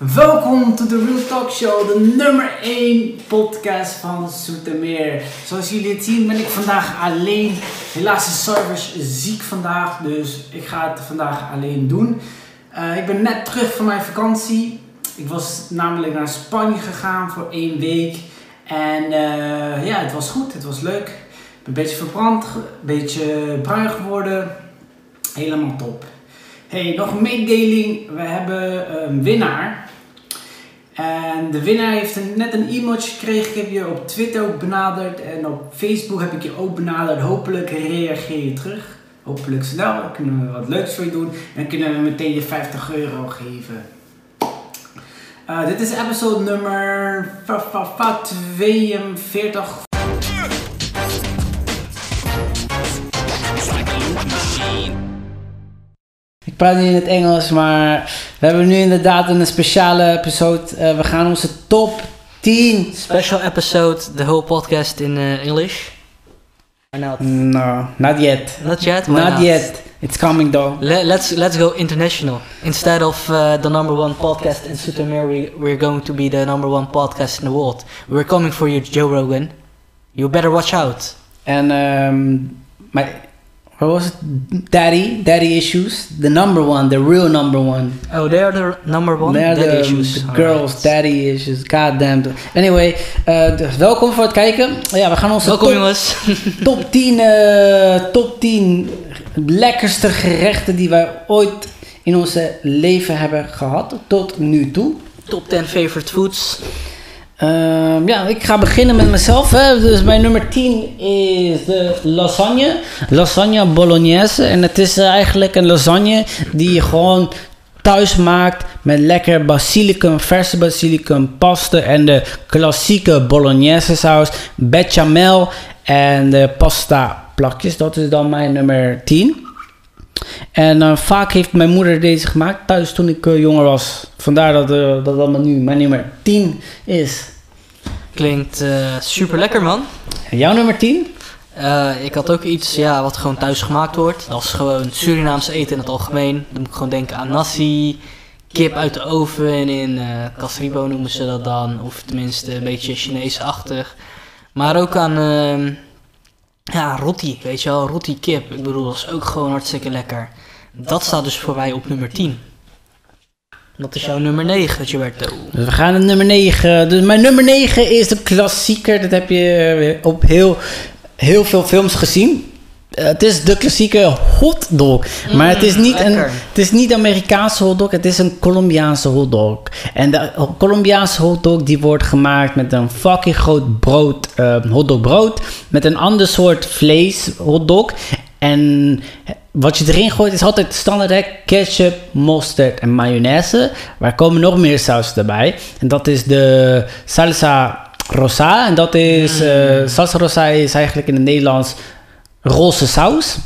Welkom to the Real Talk Show, de nummer 1 podcast van Zoetermeer. Zoals jullie het zien ben ik vandaag alleen. Helaas is Servers ziek vandaag, dus ik ga het vandaag alleen doen. Uh, ik ben net terug van mijn vakantie. Ik was namelijk naar Spanje gegaan voor één week. En uh, ja, het was goed, het was leuk. Ik ben een beetje verbrand, een beetje bruin geworden. Helemaal top. Hey, nog een mededeling. We hebben een winnaar. En de winnaar heeft een, net een e-mailtje gekregen. Ik heb je op Twitter ook benaderd. En op Facebook heb ik je ook benaderd. Hopelijk reageer je terug. Hopelijk snel. Dan kunnen we wat leuks voor je doen. En kunnen we meteen je 50 euro geven. Uh, dit is episode nummer 42 praat nu in het Engels, maar we hebben nu inderdaad een speciale episode. Uh, we gaan onze top 10. Special episode, the whole podcast in uh, English. Or not? No, not yet. Not yet? Why not, not yet. It's coming though. Let, let's let's go international. Instead of uh, the number one podcast in Sutamir, we, we're going to be the number one podcast in the world. We're coming for you, Joe Rogan. You better watch out. And um, my what was it? Daddy, daddy issues. The number one, the real number one. Oh, they're the number one. They're daddy the, issues. The girls, right. daddy issues. God damn. Anyway, uh, dus welkom voor het kijken. Ja, we gaan onze welkom, top, jongens. top 10, uh, top 10 lekkerste gerechten die wij ooit in ons leven hebben gehad tot nu toe. Top 10 favorite foods. Uh, ja, ik ga beginnen met mezelf. Dus mijn nummer 10 is de lasagne. Lasagne bolognese. En het is eigenlijk een lasagne die je gewoon thuis maakt met lekker basilicum, verse basilicum, pasta en de klassieke bolognese saus, bechamel en de pasta plakjes. Dat is dan mijn nummer 10. En uh, vaak heeft mijn moeder deze gemaakt thuis toen ik uh, jonger was. Vandaar dat uh, dat allemaal nu mijn nummer 10 is. Klinkt super lekker, man. En jouw nummer 10? ik had ook iets ja, wat gewoon thuis gemaakt wordt. Dat is gewoon Surinaams eten in het algemeen. Dan moet ik gewoon denken aan nasi, kip uit de oven en in uh, noemen ze dat dan. Of tenminste een beetje Chinees-achtig. Maar ook aan ehm, ja, roti, weet je wel, roti kip. Ik bedoel, dat is ook gewoon hartstikke lekker. Dat staat dus voor mij op nummer 10. Dat is jouw nummer 9, Gilberto. Dus we gaan naar nummer 9. Dus mijn nummer 9 is de klassieker. Dat heb je op heel, heel veel films gezien. Uh, het is de klassieke hotdog. Mm, maar het is, niet een, het is niet Amerikaanse hotdog, het is een Colombiaanse hotdog. En de Colombiaanse hotdog die wordt gemaakt met een fucking groot brood, uh, hotdogbrood. Met een ander soort vlees hotdog. En wat je erin gooit is altijd standaard ketchup, mosterd en mayonaise. Maar er komen nog meer sausen erbij. En dat is de salsa rosa. En dat is, uh, salsa rosa is eigenlijk in het Nederlands roze saus.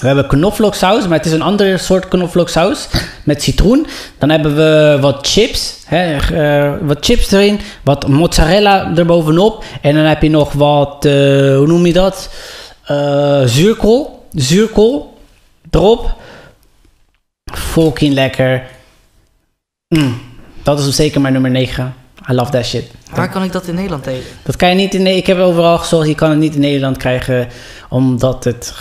We hebben knoflooksaus, maar het is een andere soort knoflooksaus met citroen. Dan hebben we wat chips, hè, uh, wat chips erin, wat mozzarella erbovenop. En dan heb je nog wat, uh, hoe noem je dat? Uh, zuurkool, zuurkool erop. Fucking lekker. Mm, dat is zeker mijn nummer 9. I love that shit. Waar kan ik dat in Nederland eten? Dat kan je niet in Ik heb overal gezocht. Je kan het niet in Nederland krijgen. Omdat het...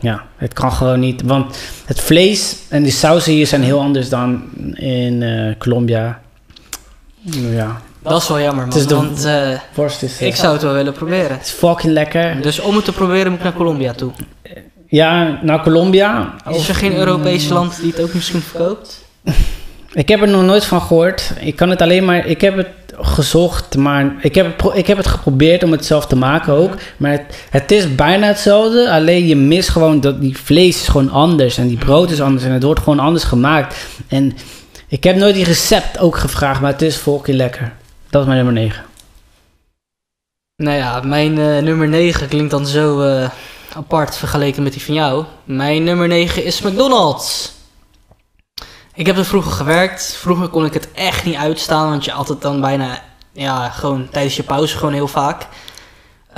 Ja, het kan gewoon niet. Want het vlees en die sausen hier zijn heel anders dan in uh, Colombia. Ja. Dat is wel jammer, man. Het want uh, worst is, ik zou het wel willen proberen. Het is fucking lekker. Dus om het te proberen moet ik naar Colombia toe. Ja, naar Colombia. Is er geen Europees land die het ook misschien verkoopt? Ik heb er nog nooit van gehoord. Ik kan het alleen maar. Ik heb het gezocht, maar ik heb, het, ik heb het geprobeerd om het zelf te maken ook. Maar het, het, is bijna hetzelfde. Alleen je mist gewoon dat die vlees is gewoon anders. En die brood is anders. En het wordt gewoon anders gemaakt. En ik heb nooit die recept ook gevraagd, maar het is fucking lekker. Dat is mijn nummer 9. Nou ja, mijn uh, nummer 9 klinkt dan zo uh, apart vergeleken met die van jou. Mijn nummer 9 is McDonald's. Ik heb er vroeger gewerkt. Vroeger kon ik het echt niet uitstaan, want je altijd dan bijna, ja, gewoon tijdens je pauze gewoon heel vaak.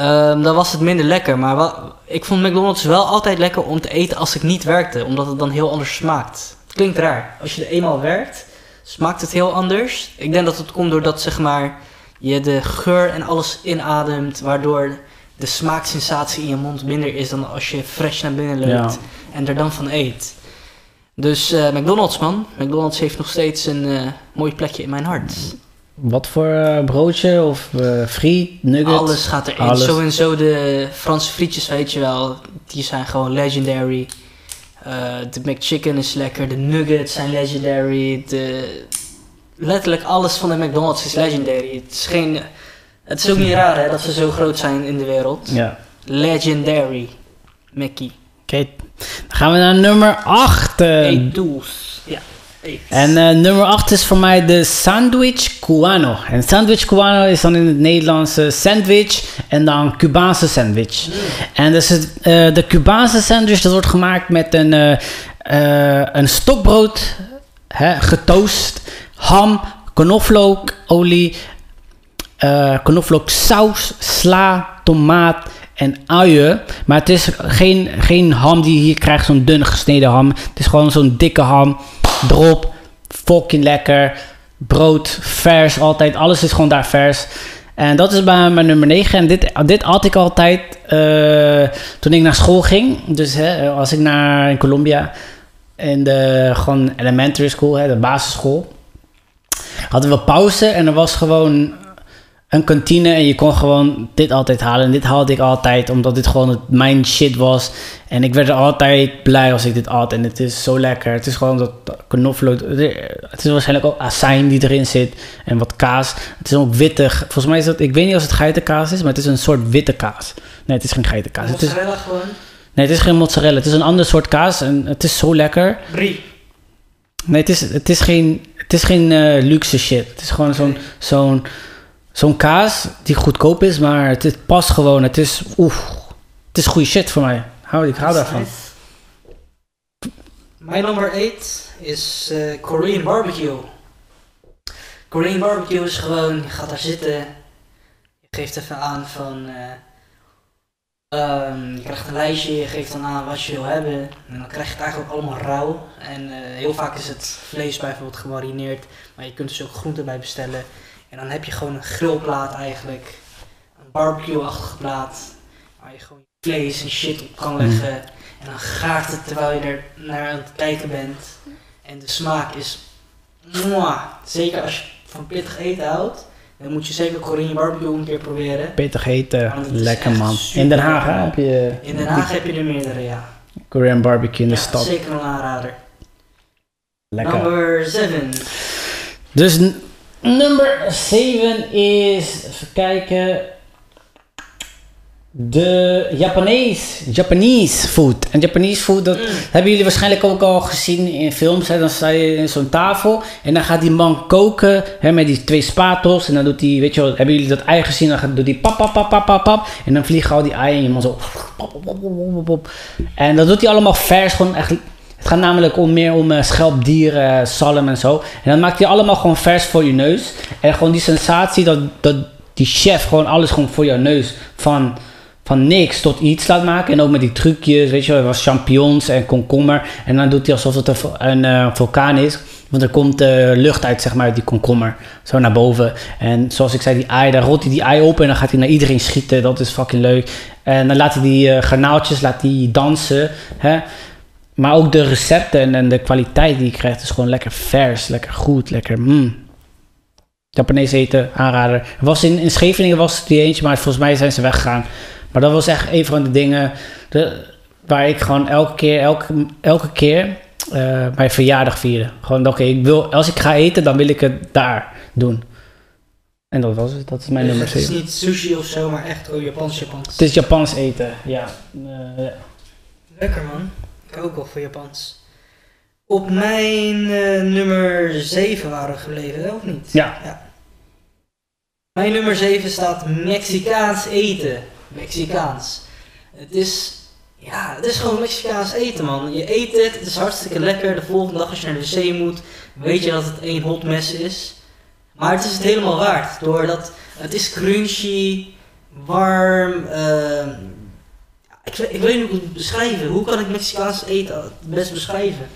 Um, dan was het minder lekker, maar ik vond McDonald's wel altijd lekker om te eten als ik niet werkte, omdat het dan heel anders smaakt. Het klinkt raar. Als je er eenmaal werkt, smaakt het heel anders. Ik denk dat het komt doordat zeg maar, je de geur en alles inademt, waardoor de smaaksensatie in je mond minder is dan als je fresh naar binnen loopt en er dan van eet. Dus uh, McDonald's man, McDonald's heeft nog steeds een uh, mooi plekje in mijn hart. Wat voor uh, broodje of friet, nuggets? Alles gaat erin. Alles. Zo en zo de Franse frietjes, weet je wel, die zijn gewoon legendary. de McChicken is lekker, de nuggets zijn legendary. De... Letterlijk alles van de McDonald's is legendary. Het is, geen... het is ook niet raar hè, dat ze zo groot zijn in de wereld. Ja. Legendary, Mackie. Oké, dan gaan we naar nummer 8. Eet doels. Ja. En uh, nummer 8 is voor mij de sandwich cubano. En sandwich cubano is dan in het Nederlands sandwich en dan Cubaanse sandwich. Mm. En dus het, uh, de Cubaanse sandwich dat wordt gemaakt met een, uh, een stokbrood, hè, getoast, ham, knoflook, olie, knoflooksaus, sla, tomaat en uien. Maar het is geen, geen ham die je hier krijgt, zo'n dun gesneden ham. Het is gewoon zo'n dikke ham. Drop, fucking lekker. Brood, vers, altijd. Alles is gewoon daar vers. En dat is bij mijn nummer 9. En dit, dit had ik altijd uh, toen ik naar school ging. Dus hè, als ik naar Colombia, in de gewoon elementary school, hè, de basisschool, hadden we pauze en er was gewoon een kantine en je kon gewoon dit altijd halen. En dit haalde ik altijd, omdat dit gewoon het, mijn shit was. En ik werd er altijd blij als ik dit had. En het is zo lekker. Het is gewoon dat knoflook. Het is waarschijnlijk ook azijn die erin zit. En wat kaas. Het is ook wittig. Volgens mij is dat, ik weet niet of het geitenkaas is, maar het is een soort witte kaas. Nee, het is geen geitenkaas. Mozzarella het is, gewoon? Nee, het is geen mozzarella. Het is een ander soort kaas en het is zo lekker. Brie. Nee, het is, het is geen, het is geen uh, luxe shit. Het is gewoon zo'n... zo'n zo'n kaas die goedkoop is, maar het, het past gewoon. Het is, oef, het is goede shit voor mij. Hou, ik hou daarvan. Mijn nummer 8 is uh, Korean barbecue. Korean barbecue is gewoon, je gaat daar zitten, je geeft even aan van, uh, um, je krijgt een lijstje, je geeft dan aan wat je wil hebben. En dan krijg je het eigenlijk allemaal rauw. En uh, heel vaak is het vlees bijvoorbeeld gemarineerd, maar je kunt dus ook groenten bij bestellen. En dan heb je gewoon een grillplaat eigenlijk. Een barbecue-achtige plaat. Waar je gewoon vlees en shit op kan leggen. En dan gaart het terwijl je er naar aan het kijken bent. En de smaak is... Mwah. Zeker als je van pittig eten houdt. Dan moet je zeker Korean barbecue een keer proberen. Pittig eten, lekker man. In Den Haag heb je... In Den Haag heb je er meerdere, ja. Korean barbecue in de stad. zeker een aanrader. Lekker. Number 7. Dus Nummer 7 is, even kijken, de Japanees, Japanese food. En Japanese food, dat mm. hebben jullie waarschijnlijk ook al gezien in films. Hè? Dan sta je in zo'n tafel en dan gaat die man koken hè, met die twee spatels. En dan doet hij, weet je wel, hebben jullie dat ei gezien? Dan doet hij pap, pap, pap, pap, pap, pap. En dan vliegen al die eieren en je man zo... En dat doet hij allemaal vers, gewoon echt het gaat namelijk om meer om uh, schelpdieren, salm en zo. En dan maakt hij allemaal gewoon vers voor je neus. En gewoon die sensatie dat, dat die chef gewoon alles gewoon voor jouw neus van, van niks tot iets laat maken. En ook met die trucjes, weet je wel, was champignons en komkommer. En dan doet hij alsof het een, uh, vulkaan is. Want er komt uh, lucht uit, zeg maar, uit die komkommer. Zo naar boven. En zoals ik zei, die ei, daar rolt hij die ei op en dan gaat hij naar iedereen schieten. Dat is fucking leuk. En dan laat hij die uh, garnaaltjes laat hij dansen. Hè? Maar ook de recepten en de kwaliteit die je krijgt is gewoon lekker vers, lekker goed, lekker mm. Japanees eten, aanrader. was in, in Scheveningen was het die eentje, maar volgens mij zijn ze weggegaan. Maar dat was echt een van de dingen de, waar ik gewoon elke keer, elke, elke keer uh, mijn verjaardag vierde. Gewoon, oké, ik wil, als ik ga eten, dan wil ik het daar doen. En dat was het, dat is mijn dus nummer 7. Het is niet sushi of zo, maar echt oh, Japans Japans. Het is Japans eten, ja. Uh, Lekker man. Ik ook wel voor Japans. Op mijn uh, nummer 7 waren we gebleven, of niet? Ja. ja. Mijn nummer 7 staat Mexicaans eten. Mexicaans. Het is, ja, het is gewoon Mexicaans eten, man. Je eet het, het is hartstikke lekker. De volgende dag als je naar de wc moet, weet je dat het één hot mes is. Maar het is het helemaal waard. Doordat het is crunchy, warm, uh, ik, ik weet niet hoe ik het beschrijven. Hoe kan ik Mexicaans eten het best beschrijven?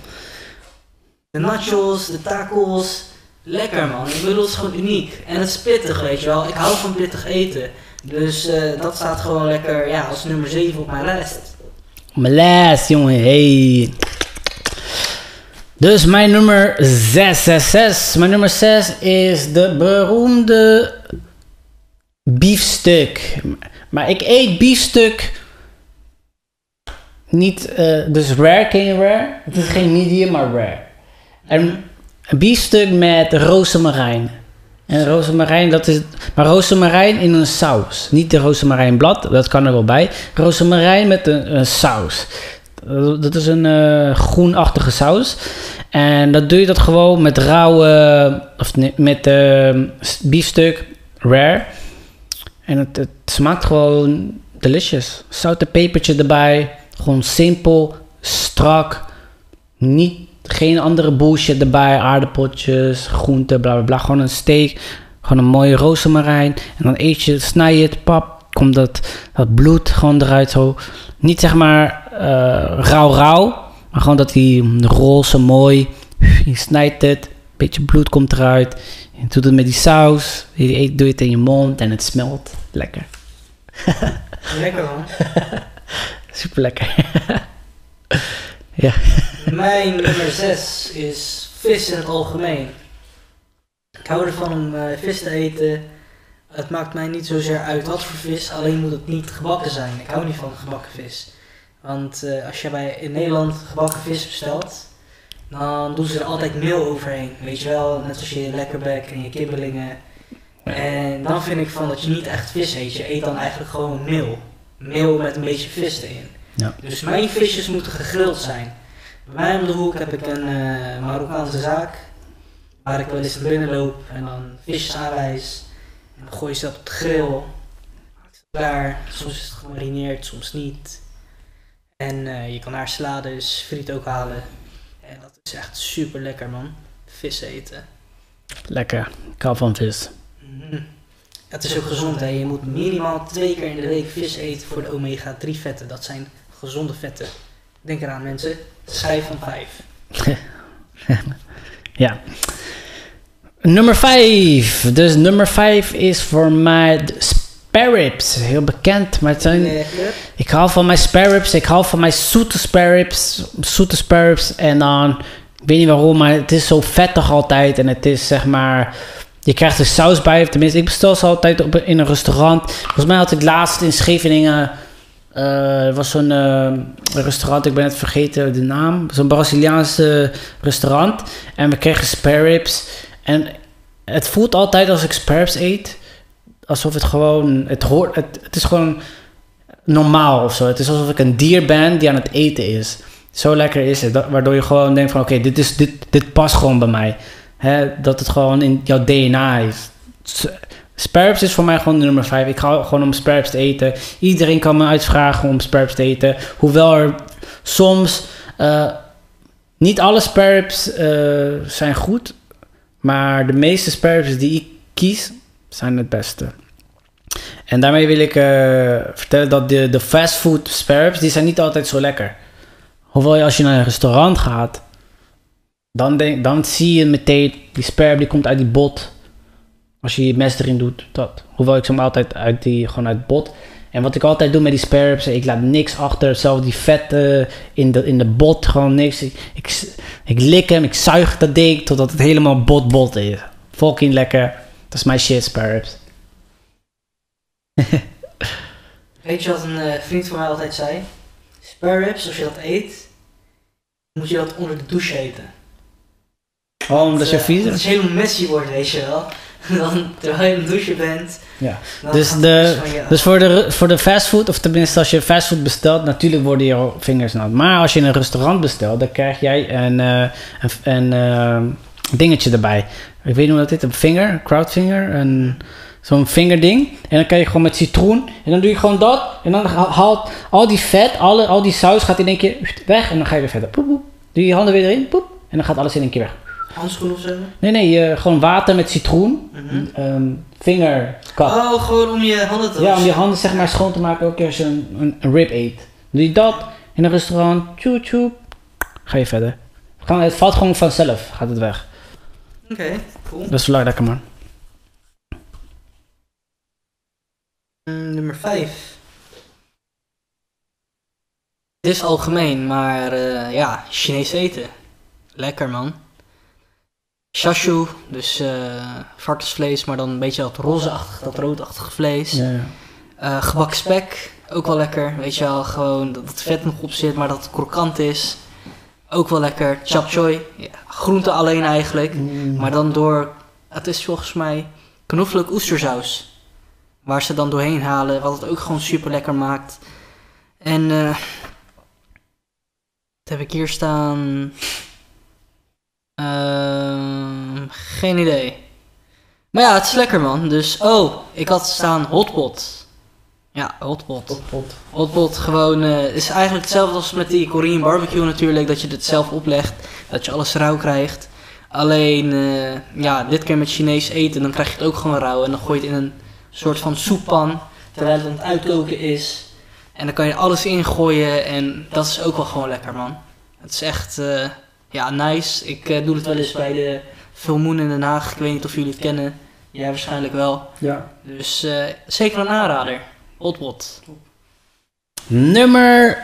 De nachos, de tacos, lekker man. Ik bedoel, het is gewoon uniek. En het is pittig, weet je wel. Ik hou van pittig eten. Dus eh, dat staat gewoon lekker ja, als nummer 7 op mijn lijst. Mijn lijst, jongen. Hey. Dus mijn nummer 666. Mijn nummer 6 is de beroemde biefstuk. Maar ik eet biefstuk niet, eh, dus rare, ken je rare? Het is geen medium, maar rare. En een biefstuk met rozemarijn. En rozemarijn, dat is... Maar rozemarijn in een saus. Niet de rozemarijnblad, dat kan er wel bij. Rozemarijn met een, een saus. Dat is een uh, groenachtige saus. En dat doe je dat gewoon met rauwe... Of nee, met uh, biefstuk, rare. En het, het smaakt gewoon delicious. Zout en pepertje erbij. Gewoon simpel, strak. Niet, geen andere bullshit erbij. Aardappeltjes, groenten, bla bla bla. Gewoon een steak. Gewoon een mooie rozemarijn. En dan eet je, snij je het, pap. Komt dat, dat bloed gewoon eruit zo. Niet zeg maar uh, rauw rauw. Maar gewoon dat die roze mooi. Je snijdt het. Beetje bloed komt eruit. Je doet het met die saus. Je eet, doe het in je mond en het smelt. Lekker. Lekker man. Super lekker. ja. Mijn nummer 6 is vis in het algemeen. Ik hou ervan om uh, vis te eten. Het maakt mij niet zozeer uit wat voor vis, alleen moet het niet gebakken zijn. Ik hou niet van gebakken vis. Want uh, als je bij in Nederland gebakken vis bestelt, dan doen ze er altijd meel overheen. Weet je wel, net als je lekkerbek en je kibbelingen. En dan vind ik van dat je niet echt vis eet. Je eet dan eigenlijk gewoon meel. Meel met een beetje vis erin. Ja. Dus mijn visjes moeten gegrild zijn. Bij mij om de hoek heb ik een uh, Marokkaanse zaak. Waar ik wel eens naar binnen loop en dan visjes aanwijs. En dan gooi je ze op de grill. Klaar. Soms is het gemarineerd, soms niet. En uh, je kan haar salades, friet ook halen. En dat is echt super lekker man. Vis eten. Lekker. Ik hou van vis. Mm. Het is ook gezond hè. Je moet minimaal twee keer in de week vis eten voor de omega 3 vetten. Dat zijn gezonde vetten. Denk eraan mensen. Schijf van 5. ja. Nummer 5. Dus nummer 5 is voor mij de spare ribs. Heel bekend. Maar het zijn, Lekker. ik hou van mijn spare ribs. Ik hou van mijn zoete spare ribs. Zoete spare ribs. En dan, ik weet niet waarom, maar het is zo vettig altijd. En het is zeg maar... Je krijgt er saus bij. Tenminste, ik bestel ze altijd op, in een restaurant. Volgens mij had ik laatst in Scheveningen... Uh, er was zo'n uh, restaurant, ik ben het vergeten de naam. Zo'n Braziliaanse restaurant. En we kregen spare ribs. En het voelt altijd als ik spare ribs eet. Alsof het gewoon... Het, hoort, het, is gewoon normaal of zo. Het is alsof ik een dier ben die aan het eten is. Zo lekker is het. Waardoor je gewoon denkt van... Oké, dit, is, dit, dit past gewoon bij mij. Hè, dat het gewoon in jouw DNA is. Sparrows is voor mij gewoon de nummer 5. Ik hou gewoon om sparrows te eten. Iedereen kan me uitvragen om sparrows te eten. Hoewel er soms... Uh, niet alle sparrows uh, zijn goed. Maar de meeste sparrows die ik kies, zijn het beste. En daarmee wil ik uh, vertellen dat de, de fastfood sparrows, die zijn niet altijd zo lekker. Hoewel als je naar een restaurant gaat... Dan, dan zie je meteen, die sperm die komt uit die bot. Als je je mes erin doet, dat. Hoewel ik ze hem altijd uit die, gewoon uit bot. En wat ik altijd doe met die sperms, ik laat niks achter. Zelfs die vetten in de, in de bot, gewoon niks. Ik, ik, ik lik hem, ik zuig dat ding totdat het helemaal bot-bot is. Fucking lekker. Dat is mijn shit, sperms. Weet je wat een uh, vriend van mij altijd zei? Spare als je dat eet, moet je dat onder de douche eten. Oh, omdat je vies Dat het helemaal messy wordt, weet je wel. Dan, terwijl je in douche bent. Ja. Dus, de, dus voor, de, voor de fastfood, of tenminste als je fastfood bestelt, natuurlijk worden je vingers nat. Maar als je in een restaurant bestelt, dan krijg jij een, uh, een, uh, dingetje erbij. Ik weet niet hoe dat heet, een vinger, crowdfinger, een, zo'n vingerding. En dan kan je gewoon met citroen, en dan doe je gewoon dat. En dan haalt al die vet, alle, al die saus gaat in één keer weg. En dan ga je weer verder. Poep, poep. Doe je handen weer erin, poep. En dan gaat alles in één keer weg. Handschoen of zo? Nee, nee, uh, gewoon water met citroen. Mm -hmm. um, vingerkap. Oh, gewoon om je handen te Ja, om je handen zeg maar schoon te maken ook als je een, een, een rib eet. Doe je dat in een restaurant, tjoe tjoe, ga je verder. Het valt gewoon vanzelf, gaat het weg. Oké. Okay. Cool. Dat is wel lekker, man. Mm, nummer 5. Dit is algemeen, maar eh, ja, Chinees eten. Lekker man. Shashu, dus eh varkensvlees, maar dan een beetje dat rozeachtig, dat roodachtige vlees. Ja, ja. Eh gebakken spek, ook wel lekker. Weet je wel, gewoon dat het vet nog op zit, maar dat het krokant is. Ook wel lekker. Chap choy, ja, groente alleen eigenlijk. Mm. Maar dan door, het is volgens mij knoflook oestersaus. Waar ze dan doorheen halen, wat het ook gewoon super lekker maakt. En eh wat heb ik hier staan? Ehm, geen idee. Maar ja, het is lekker man. Dus, oh, ik had staan hotpot. Ja, hotpot. Pot, pot. Hotpot gewoon eh, is eigenlijk hetzelfde als met die Korean barbecue natuurlijk. Dat je het zelf oplegt. Dat je alles rauw krijgt. Alleen, eh, ja, dit keer met Chinees eten. Dan krijg je het ook gewoon rauw. En dan gooi je het in een soort van soeppan. Terwijl het aan het uitkoken is. En dan kan je alles ingooien. En dat is ook wel gewoon lekker man. Het is echt, eh, ja, nice. Ik eh, doe het wel eens bij de Full Moon in Den Haag. Ik weet niet of jullie het kennen. Jij waarschijnlijk wel. Ja. Dus eh, zeker een aanrader. Hotpot. Nummer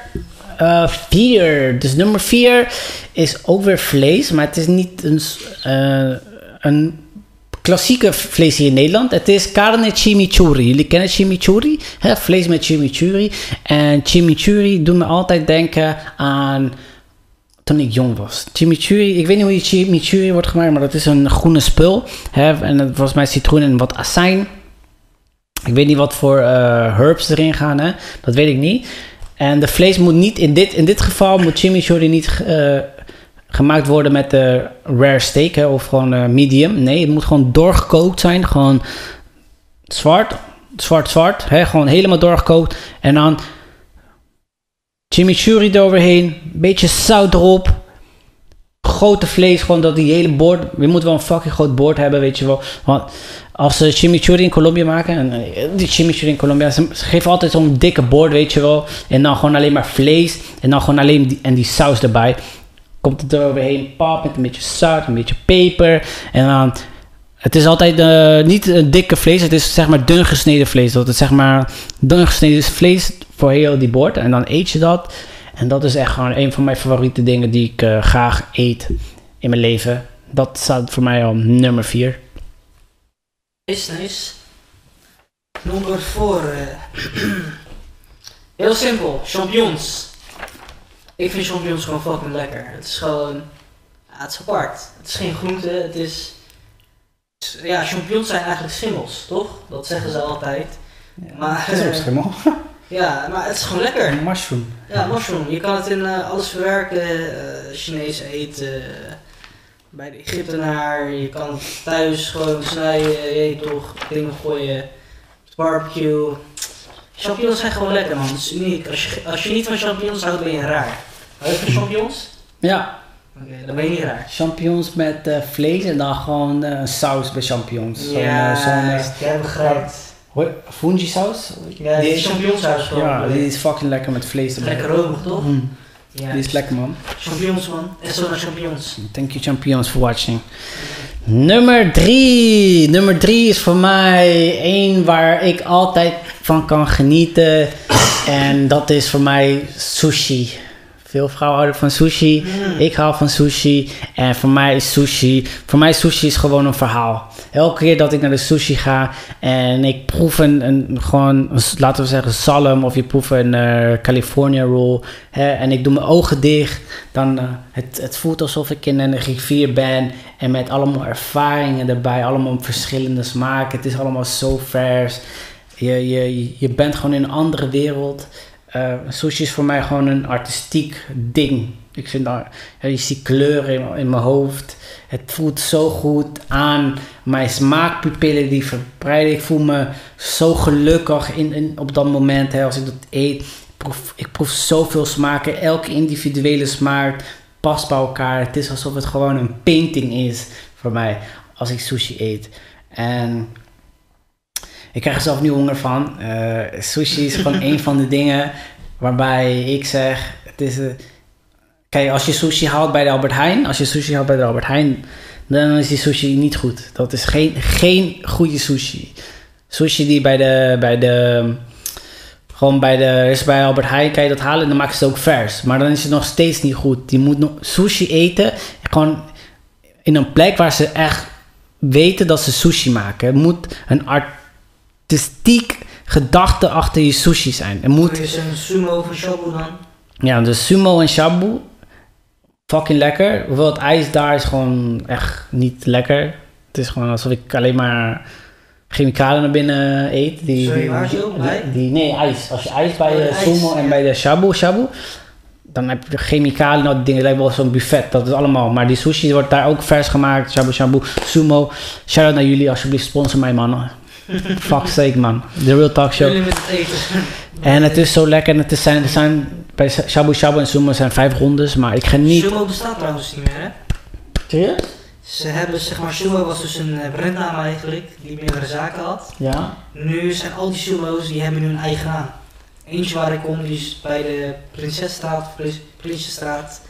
4. dus nummer 4 is ook weer vlees, maar het is niet een, eh, een klassieke vlees hier in Nederland. Het is carne chimichurri. Jullie kennen chimichurri? Hè? Vlees met chimichurri. En chimichurri doet me altijd denken aan toen ik jong was. Chimichurri, ik weet niet hoe je chimichurri wordt gemaakt, maar dat is een groene spul. Hè? En dat was mij citroen en wat azijn. Ik weet niet wat voor eh, herbs erin gaan, hè? dat weet ik niet. En de vlees moet niet, in dit, in dit geval moet chimichurri niet eh, gemaakt worden met de rare steak hè, of gewoon eh, medium. Nee, het moet gewoon doorgekookt zijn. Gewoon zwart, zwart, zwart. Hè, gewoon helemaal doorgekookt. En dan chimichurri eroverheen, beetje zout erop. Grote vlees, gewoon dat die hele bord. Je moet wel een fucking groot bord hebben, weet je wel. Want als ze chimichurri in Colombia maken, en eh, die chimichurri in Colombia, ze geven altijd zo'n dikke bord, weet je wel. En dan gewoon alleen maar vlees. En dan gewoon alleen die, en die saus erbij. Komt het eroverheen, pap, met een beetje zout, een beetje peper. En dan, het is altijd eh, niet een dikke vlees, het is zeg maar dun gesneden vlees. Dat het zeg maar dun gesneden vlees voor heel die bord. En dan eet je dat. En dat is echt gewoon een van mijn favoriete dingen die ik eh, graag eet in mijn leven. Dat staat voor mij al nummer 4. Is nice. Nummer voor. heel simpel, champignons. Ik vind champignons gewoon fucking lekker. Het is gewoon. Het is apart. Het is geen groente, het is. Het Ja, champignons zijn eigenlijk schimmels, toch? Dat zeggen ze altijd. Maar, dat is ook eh, schimmel. Ja, maar het is gewoon lekker. Een mushroom. Ja, mushroom. Je kan het in eh, alles verwerken. eh Chinees eten. bij de Egyptenaar. Je kan het thuis gewoon snijden. Je eet toch. Dingen gooien. Barbecue. Champignons zijn gewoon lekker man. Het is uniek. Als je, als je niet van champignons houdt, ben je raar. Hou je van champignons? Ja, Oké, dan ben je niet raar. champignons met eh, vlees en dan gewoon eh, saus bij champignons. Zo'n, eh, zo'n, eh, jij begrijpt. hoi- fungi saus? Ja, die champignonsaus gewoon. Ja, die is fucking lekker met vlees erbij. Lekker romig toch? Mm, Ja. die is lekker man. Champignons man. En zo naar champignons. Thank you champions for watching. Nummer drie. Nummer drie is voor mij één waar ik altijd van kan genieten. En dat is voor mij sushi. Veel vrouwen houden van sushi. Ik hou van sushi. En voor mij is sushi. Voor mij sushi is gewoon een verhaal. Elke keer dat ik naar de sushi ga en ik proef een, een gewoon, laten we zeggen, salm of je proeft een eh, California roll. Hè, en ik doe mijn ogen dicht. Dan eh, het, het voelt alsof ik in een rivier ben. En met allemaal ervaringen erbij. Allemaal verschillende smaken. Het is allemaal zo vers. Je, je, je bent gewoon in een andere wereld. Eh, sushi is voor mij gewoon een artistiek ding. Ik vind dat, ja, je ziet kleuren in, mijn hoofd. Het voelt zo goed aan. Mijn smaakpupillen die verbreiden. Ik voel me zo gelukkig in, in, op dat moment hè, als ik dat eet. Ik proef, ik proef zoveel smaken. Elke individuele smaak past bij elkaar. Het is alsof het gewoon een painting is voor mij als ik sushi eet. En ik krijg er zelf nu honger van. Eh, sushi is gewoon een van de dingen waarbij ik zeg: het is. eh, kijk, als je sushi haalt bij de Albert Heijn, als je sushi haalt bij de Albert Heijn, dan is die sushi niet goed. Dat is geen, geen goede sushi. Sushi die bij de, bij de, gewoon bij de, is bij Albert Heijn kan je dat halen en dan maken ze het ook vers. Maar dan is het nog steeds niet goed. Je moet nog sushi eten, gewoon in een plek waar ze echt weten dat ze sushi maken. Moet een artistiek gedachte achter je sushi zijn. Er moet, Is een sumo een shabu dan? ja, dus sumo en shabu, fucking lekker. Hoewel het ijs daar is gewoon echt niet lekker. Het is gewoon alsof ik alleen maar chemicaliën naar binnen eet. Die, Sorry, die- die- die- nee, ijs. Als je ijs bij Oh, de sumo en bij de shabu shabu, dan heb je chemicaliën, nou, die dingen lijken wel zo'n buffet. Dat is allemaal. Maar die sushi wordt daar ook vers gemaakt. Shabu shabu, sumo. Shout out naar jullie, alsjeblieft sponsor mij man. Fuck sake man. The Real Talk Show. En het is zo lekker. En het is zijn, er zijn, bij shabu shabu en sumo zijn vijf rondes. Maar ik geniet. Sumo bestaat trouwens niet meer, hè? Serieus? Ze hebben, zeg maar, sumo was dus een eh, brandnaam eigenlijk, die meerdere zaken had. Ja. Nu zijn al die sumo's, die hebben nu een eigen naam. Eentje waar ik kom, die is bij de Prinsesstraat, of Prins- Prinsjesstraat.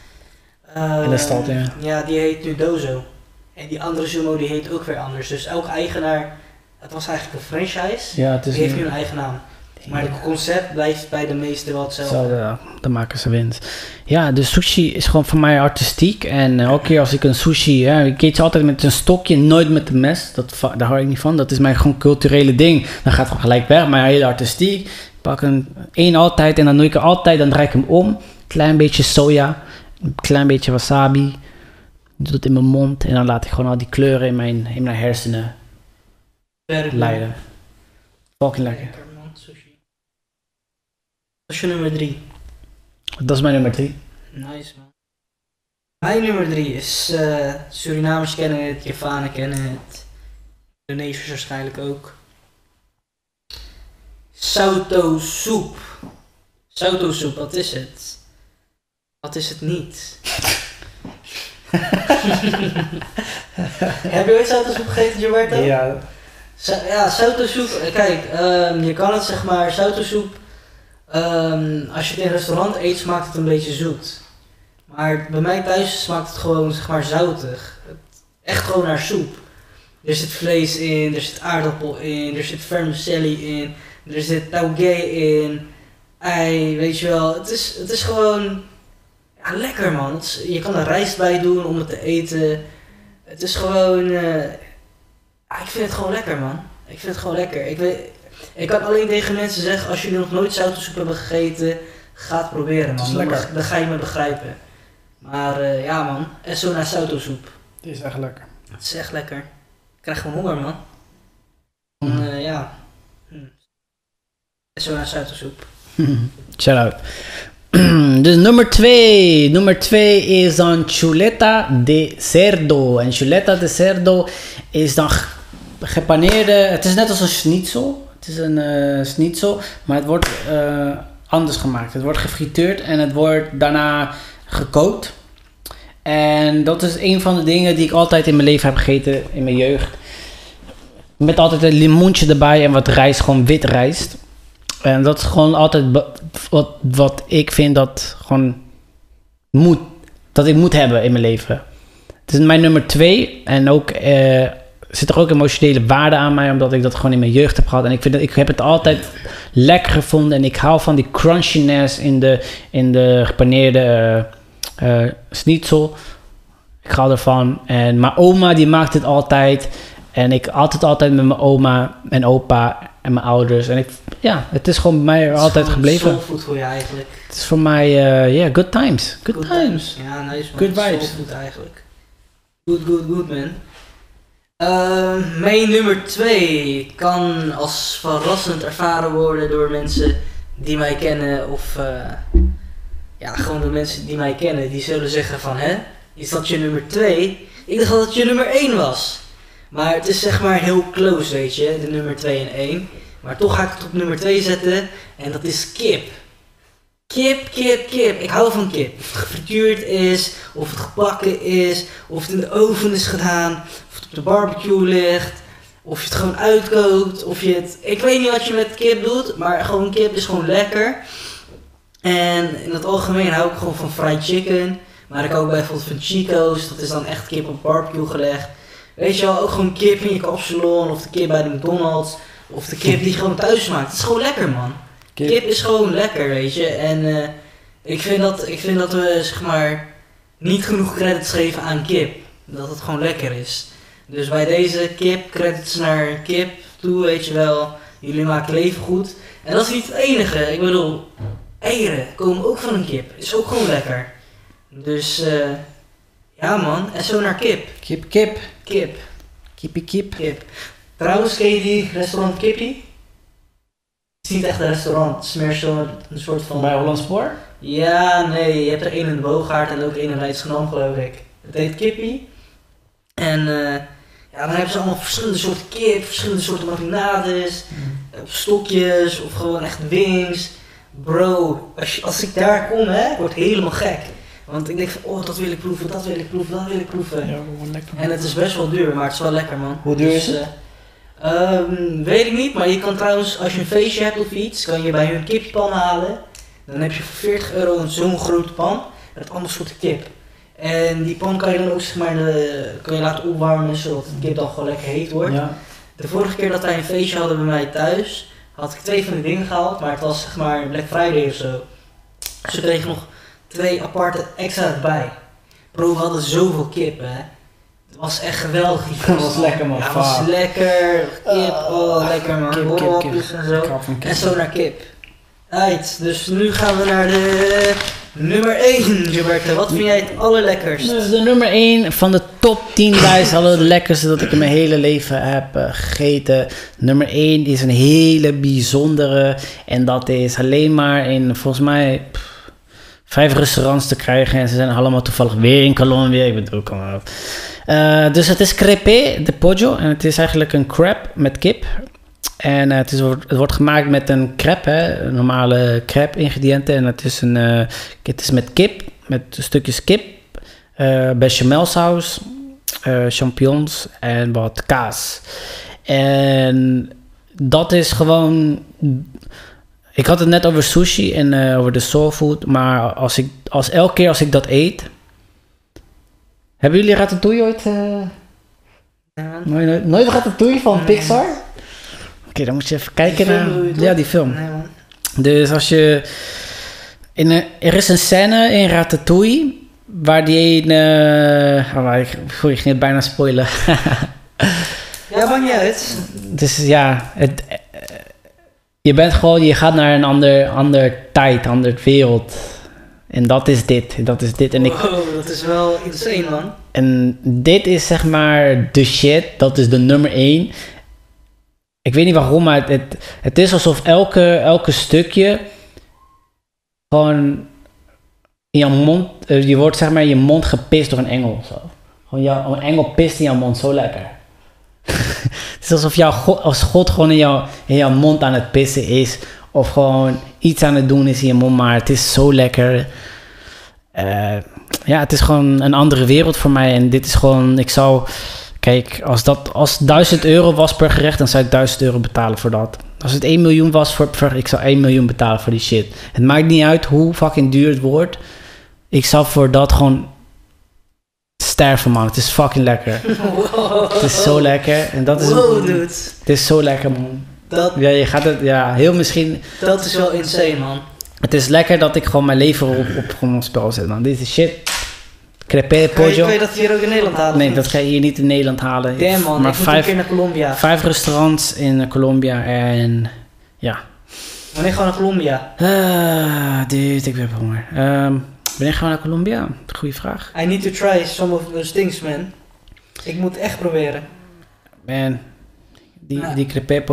Eh, In de stad, ja. Ja, die heet nu Dozo. En die andere sumo, die heet ook weer anders. Dus elke eigenaar, het was eigenlijk een franchise, Ja, het is die heeft nu- een eigen naam. Maar het concept blijft bij de meeste wel hetzelfde. Zo, ja, dan maken ze winst. Ja, de sushi is gewoon voor mij artistiek. En eh, elke keer als ik een sushi... Ja, ik eet ze altijd met een stokje, nooit met een mes. Dat, daar hou ik niet van. Dat is mijn gewoon culturele ding. Dan gaat het gewoon gelijk weg. Maar heel artistiek. Ik pak een één altijd en dan doe ik er altijd... Dan draai ik hem om. Klein beetje soja. Een klein beetje wasabi. Doe het in mijn mond. En dan laat ik gewoon al die kleuren in mijn, in mijn hersenen Leiden. Fucking lekker. Lekker man, sushi. Dat is je nummer drie. Dat is mijn nummer drie. Nice man. Mijn nummer drie is eh Surinamers kennen het, Javanen kennen het, Indonesiërs waarschijnlijk ook. Sauto soep. Sauto soep, wat is het? Wat is het niet? Heb je ooit sauto soep gegeten, Gilberto? Ja. Ja, sautosoep. eh, Kijk, ehm, je kan het zeg maar, sautosoep. ehm als je het in een restaurant eet, smaakt het een beetje zoet. Maar bij mij thuis smaakt het gewoon zeg maar zoutig. Echt gewoon naar soep. Er zit vlees in, er zit aardappel in, er zit vermicelli in, er zit tauge in, ei, weet je wel. Het is, het is gewoon ja, lekker man. Je kan er rijst bij doen om het te eten. Het is gewoon. eh, Ah, ik vind het gewoon lekker, man. Ik vind het gewoon lekker. Ik, weet, ik kan alleen tegen mensen zeggen, als jullie nog nooit zoutensoep hebben gegeten, ga het proberen, man. is Dan, dan ga je me begrijpen. Maar eh, ja, man. Esso naar zoutensoep. Het is echt lekker. Het is echt lekker. Ik krijg gewoon honger, man. En, eh, ja. Hm. Esso naar zoutensoep. Shout out. dus nummer twee. Nummer twee is dan chuleta de cerdo. En chuleta de cerdo is dan gepaneerde... Het is net als een schnitzel. Het is een eh schnitzel, maar het wordt eh, anders gemaakt. Het wordt gefrituurd en het wordt daarna gekookt. En dat is een van de dingen die ik altijd in mijn leven heb gegeten, in mijn jeugd. Met altijd een limoentje erbij en wat rijst, gewoon wit rijst. En dat is gewoon altijd wat, wat ik vind dat gewoon moet, dat ik moet hebben in mijn leven. Het is mijn nummer twee en ook eh, zit er ook emotionele waarde aan mij, omdat ik dat gewoon in mijn jeugd heb gehad. En ik, vind dat, ik heb het altijd lekker gevonden en ik hou van die crunchiness in de, in de gepaneerde eh eh, schnitzel. Ik hou ervan. En mijn oma die maakt het altijd. En ik altijd altijd met mijn oma en opa en mijn ouders. En ik, ja, het is gewoon bij mij Het is altijd gebleven. Soulfood voor je eigenlijk. Het is voor mij, eh ja, good times. Good, times. Ja, nice man. Good vibes. Soulfood eigenlijk. Good, good, good man. Eh, mijn nummer 2 kan als verrassend ervaren worden door mensen die mij kennen of eh, ja, gewoon door mensen die mij kennen. Die zullen zeggen van, hè, is dat je nummer 2? Ik dacht dat het je nummer 1 was. Maar het is zeg maar heel close, weet je, de nummer 2 en 1. Maar toch ga ik het op nummer 2 zetten en dat is kip. Kip, kip, kip. Ik hou van kip. Of het gefrituurd is, of het gebakken is, of het in de oven is gedaan, of het op de barbecue ligt, of je het gewoon uitkookt, of je het... Ik weet niet wat je met kip doet, maar gewoon kip is gewoon lekker. En in het algemeen hou ik gewoon van fried chicken. Maar ik hou ook bijvoorbeeld van Chico's, dat is dan echt kip op barbecue gelegd. Weet je wel, ook gewoon kip in je kapsalon, of de kip bij de McDonald's, of de kip die je gewoon thuis maakt. Het is gewoon lekker, man. Kip, is gewoon lekker, weet je. En eh, ik, vind dat, ik vind dat we, zeg maar, niet genoeg credits geven aan kip. Dat het gewoon lekker is. Dus bij deze kip, credits naar kip toe, weet je wel. Jullie maken leven goed. En dat is niet het enige. Ik bedoel, eieren komen ook van een kip. Is ook gewoon lekker. Dus, eh ja man. En zo naar kip. Kip, kip. Kip. Kippie, kip. Kip. Trouwens, ken je die restaurant Kippie? Het is niet echt een restaurant, het is meer zo een soort van... Bij Holland Spoor? Ja, nee, je hebt er één in de Boogaard en ook één in Leidschendam, geloof ik. Het heet Kippie. En eh, ja, dan hebben ze allemaal verschillende soorten kip, verschillende soorten marinades, eh, stokjes of gewoon echt wings. Bro, als, je, als ik daar kom, hè, ik word helemaal gek. Want ik denk van, oh, dat wil ik proeven, dat wil ik proeven, dat wil ik proeven. Ja, gewoon lekker. En het is best wel duur, maar het is wel lekker, man. Hoe duur is Dus, eh, ehm, weet ik niet, maar je kan trouwens, als je een feestje hebt of iets, kan je bij hun kippan halen. Dan heb je voor 40 euro een zo'n grote pan met allemaal soorten kip. En die pan kan je dan ook zeg maar, de, kan je laten opwarmen zodat de kip dan gewoon lekker heet wordt. Ja. De vorige keer dat wij een feestje hadden bij mij thuis, had ik twee van die dingen gehaald, maar het was zeg maar Black Friday of zo. Dus we kregen nog twee aparte extra erbij. Bro, we hadden zoveel kip, hè. Het was echt geweldig. Dat was lekker, man. Ja, het was lekker. Kip, oh, lekker man. Kip, kip, kip. En zo. En zo naar kip. Uit, dus nu gaan we naar de nummer 1, Gilberto. Wat vind jij het allerlekkerst? Dus de nummer 1 van de top 10 lijst alle lekkerste dat ik in mijn hele leven heb eh, gegeten. Nummer 1 is een hele bijzondere. En dat is alleen maar in volgens mij pff, vijf restaurants te krijgen. En ze zijn allemaal toevallig weer in Colombia. Ik bedoel, kom maar op. Eh, dus het is crepe de pollo. En het is eigenlijk een crepe met kip. En eh, het, is, het wordt gemaakt met een crepe, normale crepe ingrediënten. En het is, een, eh, het is met kip, met stukjes kip, bechamelsaus, champignons en wat kaas. En dat is gewoon. Ik had het net over sushi en eh, over de soul food, maar als ik, als elke keer als ik dat eet. Hebben jullie ratatouille ooit? eh, Ja, nooit, nooit, nooit ratatouille van Nee. Pixar? Oké, dan moet je even kijken naar. Ja, die film. nee man. Dus als je. In een, er is een scène in Ratatouille. Waar die een. eh, oh, ik, sorry, ik ging het bijna spoilen. Ja, maakt niet uit. dus ja, het, je bent gewoon. Je gaat naar een ander, ander tijd, ander wereld. En dat is dit. Dat is dit. En, ik, Wow, dat is wel insane man. en dit is zeg maar de shit. Dat is de nummer één. Ik weet niet waarom, maar het, het, het is alsof elke, elke stukje gewoon in je mond, eh, je wordt zeg maar in je mond gepist door een engel of zo. Gewoon jou, een engel pist in jouw mond, zo lekker. Het alsof God, als God gewoon in, in jouw mond aan het pissen is. Of gewoon iets aan het doen is in je mond, maar het is zo lekker. Eh, ja, het is gewoon een andere wereld voor mij. En dit is gewoon, ik zou, kijk, als dat als 1000 euro was per gerecht, dan zou ik 1000 euro betalen voor dat. Als het 1 miljoen was, voor, voor, ik zou 1 miljoen betalen voor die shit. Het maakt niet uit hoe fucking duur het wordt. Ik zou voor dat gewoon sterven, man. Het is fucking lekker. Wow. Het is zo lekker. En dat is, Wow, dude. het is zo lekker, man. Dat, Ja, je gaat het, ja, heel misschien. dat is wel insane man. Het is lekker dat ik gewoon mijn leven op, op gewoon op spel zet, man. Dit is shit. Je, pollo. kan je dat hier ook in Nederland halen? Nee, dat ga je hier niet in Nederland halen. Damn man, maar ik moet een vijf, keer naar Colombia. vijf restaurants in Colombia en ja. Wanneer we naar Colombia? Ah, dude, ik heb honger. Ehm, wanneer gaan we naar Colombia? Goeie vraag. I need to try some of those things man. Ik moet echt proberen. Man, die, Ja. die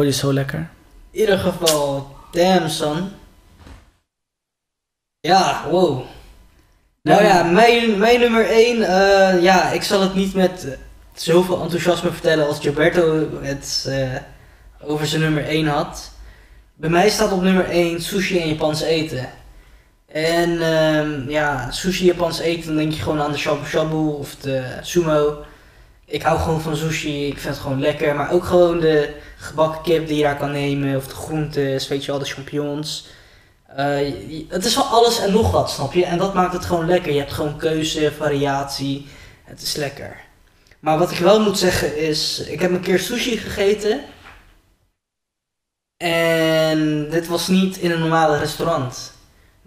is zo lekker. In ieder geval, damn son. Ja, wow. Nou ja, mijn, mijn nummer 1, ja, ik zal het niet met eh, zoveel enthousiasme vertellen als Gilberto het eh, over zijn nummer 1 had. Bij mij staat op nummer 1 sushi en Japans eten. En ehm, ja, sushi Japans eten, dan denk je gewoon aan de shabu shabu of de sumo. Ik hou gewoon van sushi, ik vind het gewoon lekker. Maar ook gewoon de gebakken kip die je daar kan nemen, of de groentes, weet je wel, de champignons. Eh, het is van alles en nog wat, snap je? En dat maakt het gewoon lekker. Je hebt gewoon keuze, variatie. Het is lekker. Maar wat ik wel moet zeggen is, ik heb een keer sushi gegeten. En dit was niet in een normale restaurant.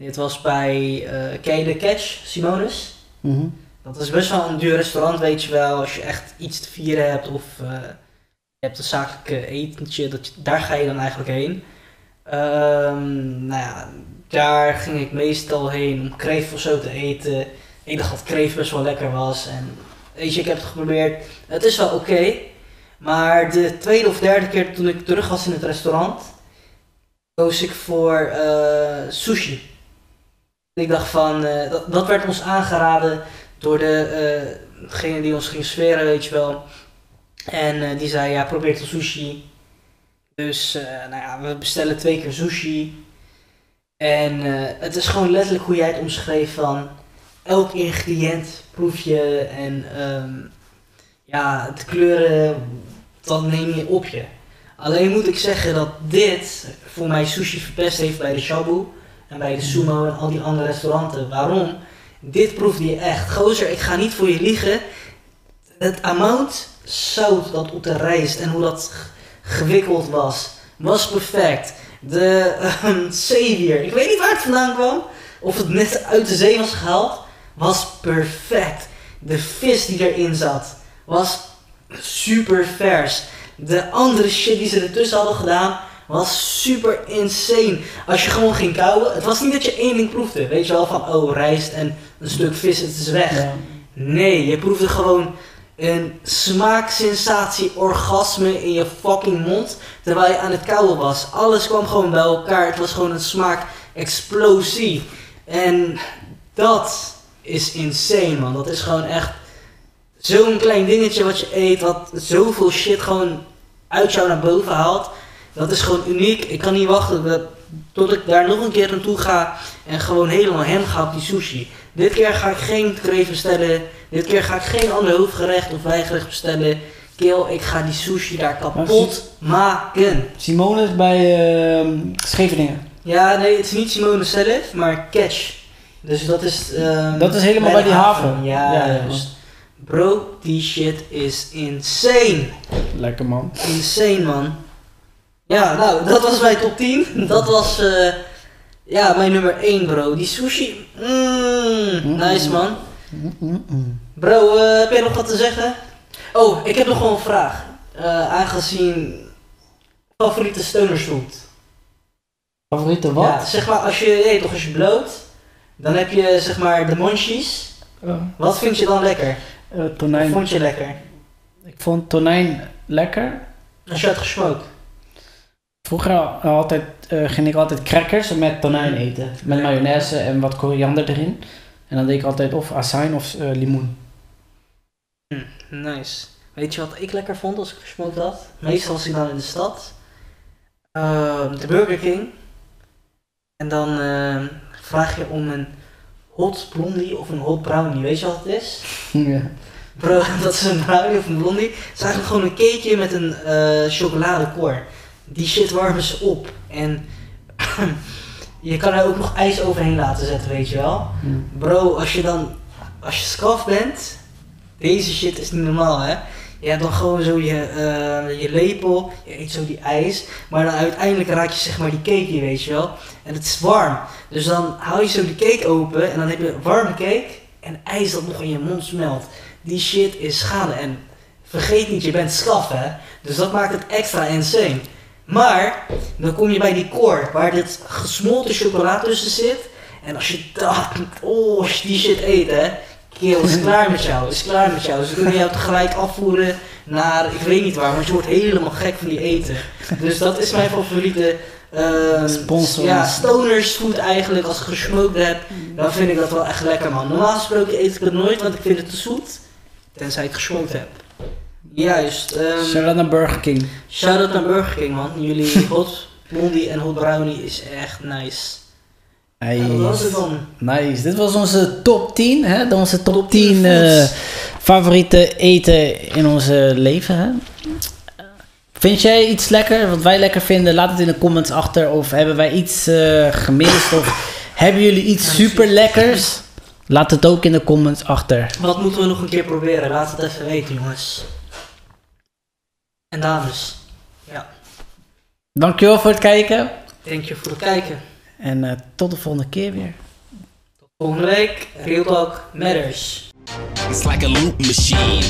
Dit was bij, ken je de Catch, Simonis? Mhm. Dat is best wel een duur restaurant, weet je wel. Als je echt iets te vieren hebt of eh, je hebt een zakelijke etentje, dat je, daar ga je dan eigenlijk heen. Ehm, nou ja, daar ging ik meestal heen om kreeft of zo te eten. Ik dacht dat kreeft best wel lekker was. En weet je, ik heb het geprobeerd. Het is wel oké. maar de tweede of derde keer toen ik terug was in het restaurant, koos ik voor eh, sushi. Ik dacht van, eh, dat, werd ons aangeraden door eh, degene die ons ging sferen, weet je wel. En eh, die zei, ja, probeer de sushi. Dus, nou ja, we bestellen twee keer sushi. En het is gewoon letterlijk hoe jij het omschreef van... Elk ingrediënt proef je en ehm, ja, de kleuren, dat neem je op je. Alleen moet ik zeggen dat dit voor mij sushi verpest heeft bij de Shabu en bij de Sumo en al die andere restauranten. Waarom? Dit proefde je echt. Gozer, ik ga niet voor je liegen. Het amount zout dat op de rijst en hoe dat gewikkeld was, was perfect. De ehm, zeewier, ik weet niet waar het vandaan kwam. Of het net uit de zee was gehaald, was perfect. De vis die erin zat, was super vers. De andere shit die ze ertussen hadden gedaan, was super insane. Als je gewoon ging kauwen, het was niet dat je één ding proefde. Weet je wel, van oh, rijst en een stuk vis, het is weg. Ja. Nee, je proefde gewoon een smaaksensatie, orgasme in je fucking mond. Terwijl je aan het kauwen was. Alles kwam gewoon bij elkaar. Het was gewoon een smaakexplosie. En dat is insane, man. Dat is gewoon echt zo'n klein dingetje wat je eet. Wat zoveel shit gewoon uit jou naar boven haalt. Dat is gewoon uniek. Ik kan niet wachten dat- tot ik daar nog een keer naartoe ga. En gewoon helemaal hem ga op die sushi. Dit keer ga ik geen kreeft bestellen. Dit keer ga ik geen ander hoofdgerecht of bijgerecht bestellen. Kill, ik ga die sushi daar kapot maken. Simone is bij ehm, Scheveningen. Ja, nee, het is niet Simone zelf, maar Catch. Dus dat is... ehm, Dat is helemaal bij die haven. Ja, Ja, ja. juist. Bro, die shit is insane. Lekker man. Insane, man. Ja, nou, dat was mijn top 10. Dat was, eh, ja, mijn nummer 1, bro. Die sushi, mm, nice, man. Mm-mm. Bro, eh, heb jij nog wat te zeggen? Oh, ik heb nog wel een vraag. Eh, aangezien favoriete stonersfood. Favoriete wat? Ja, zeg maar, als je, toch, als je bloot, dan heb je, zeg maar, de munchies. Oh, Wat vind je dan lekker? eh, Wat tonijn. vond je lekker? Ik vond tonijn lekker. Als je had gesmoked. Vroeger al- altijd, eh, ging ik altijd crackers met tonijn eten. Met mayonaise en wat koriander erin. En dan deed ik altijd of azijn of eh, limoen. Hm, nice. Weet je wat ik lekker vond als ik gesmoked had? Meestal was ik dan in de stad. Ehm, de Burger King. En dan ehm, vraag je om een hot blondie of een hot brownie. Weet je wat het is? ja. Bro, dat is een brownie of een blondie. Het is eigenlijk gewoon een cakeje met een eh chocoladekoor. Die shit warmen ze op. En je kan er ook nog ijs overheen laten zetten, weet je wel. Bro, als je dan, als je scaf bent, deze shit is niet normaal hè. Je hebt dan gewoon zo je, eh, je lepel, je eet zo die ijs, maar dan uiteindelijk raak je zeg maar die cake hier, weet je wel. En het is warm, dus dan haal je zo die cake open en dan heb je warme cake en ijs dat nog in je mond smelt. Die shit is schade en vergeet niet, je bent scaf hè. Dus dat maakt het extra insane. Maar, dan kom je bij die core, waar dit gesmolten chocola tussen zit. En als je dat, oh, als je die shit eet, hè. Keel, is klaar met jou, is klaar met jou. Ze kunnen jou tegelijk afvoeren naar, ik weet niet waar, want je wordt helemaal gek van die eten. Dus dat is mijn favoriete, Sponsor. ja, stoners food eigenlijk. Als ik gesmoked heb, dan vind ik dat wel echt lekker, man. Normaal gesproken eet ik het nooit, want ik vind het te zoet. Tenzij ik gesmoked heb. Juist. ehm Shout out naar Burger King. Shout-out naar Burger King, man. Jullie hot blondie en hot brownie is echt nice. Was het Nice. dan. Nice. Dit was onze top 10, hè? Onze top, Top 10 10 eh, favoriete eten in onze leven, hè? Vind jij iets lekker wat wij lekker vinden? Laat het in de comments achter. Of hebben wij iets eh, gemist? Of hebben jullie iets super lekkers? Laat het ook in de comments achter. Wat moeten we nog een keer proberen? Laat het even weten, jongens. En dames, Dankjewel voor het kijken. dank je voor het kijken. En eh, tot de volgende keer weer. Volgende week, Real Talk Matters. It's like a loop machine.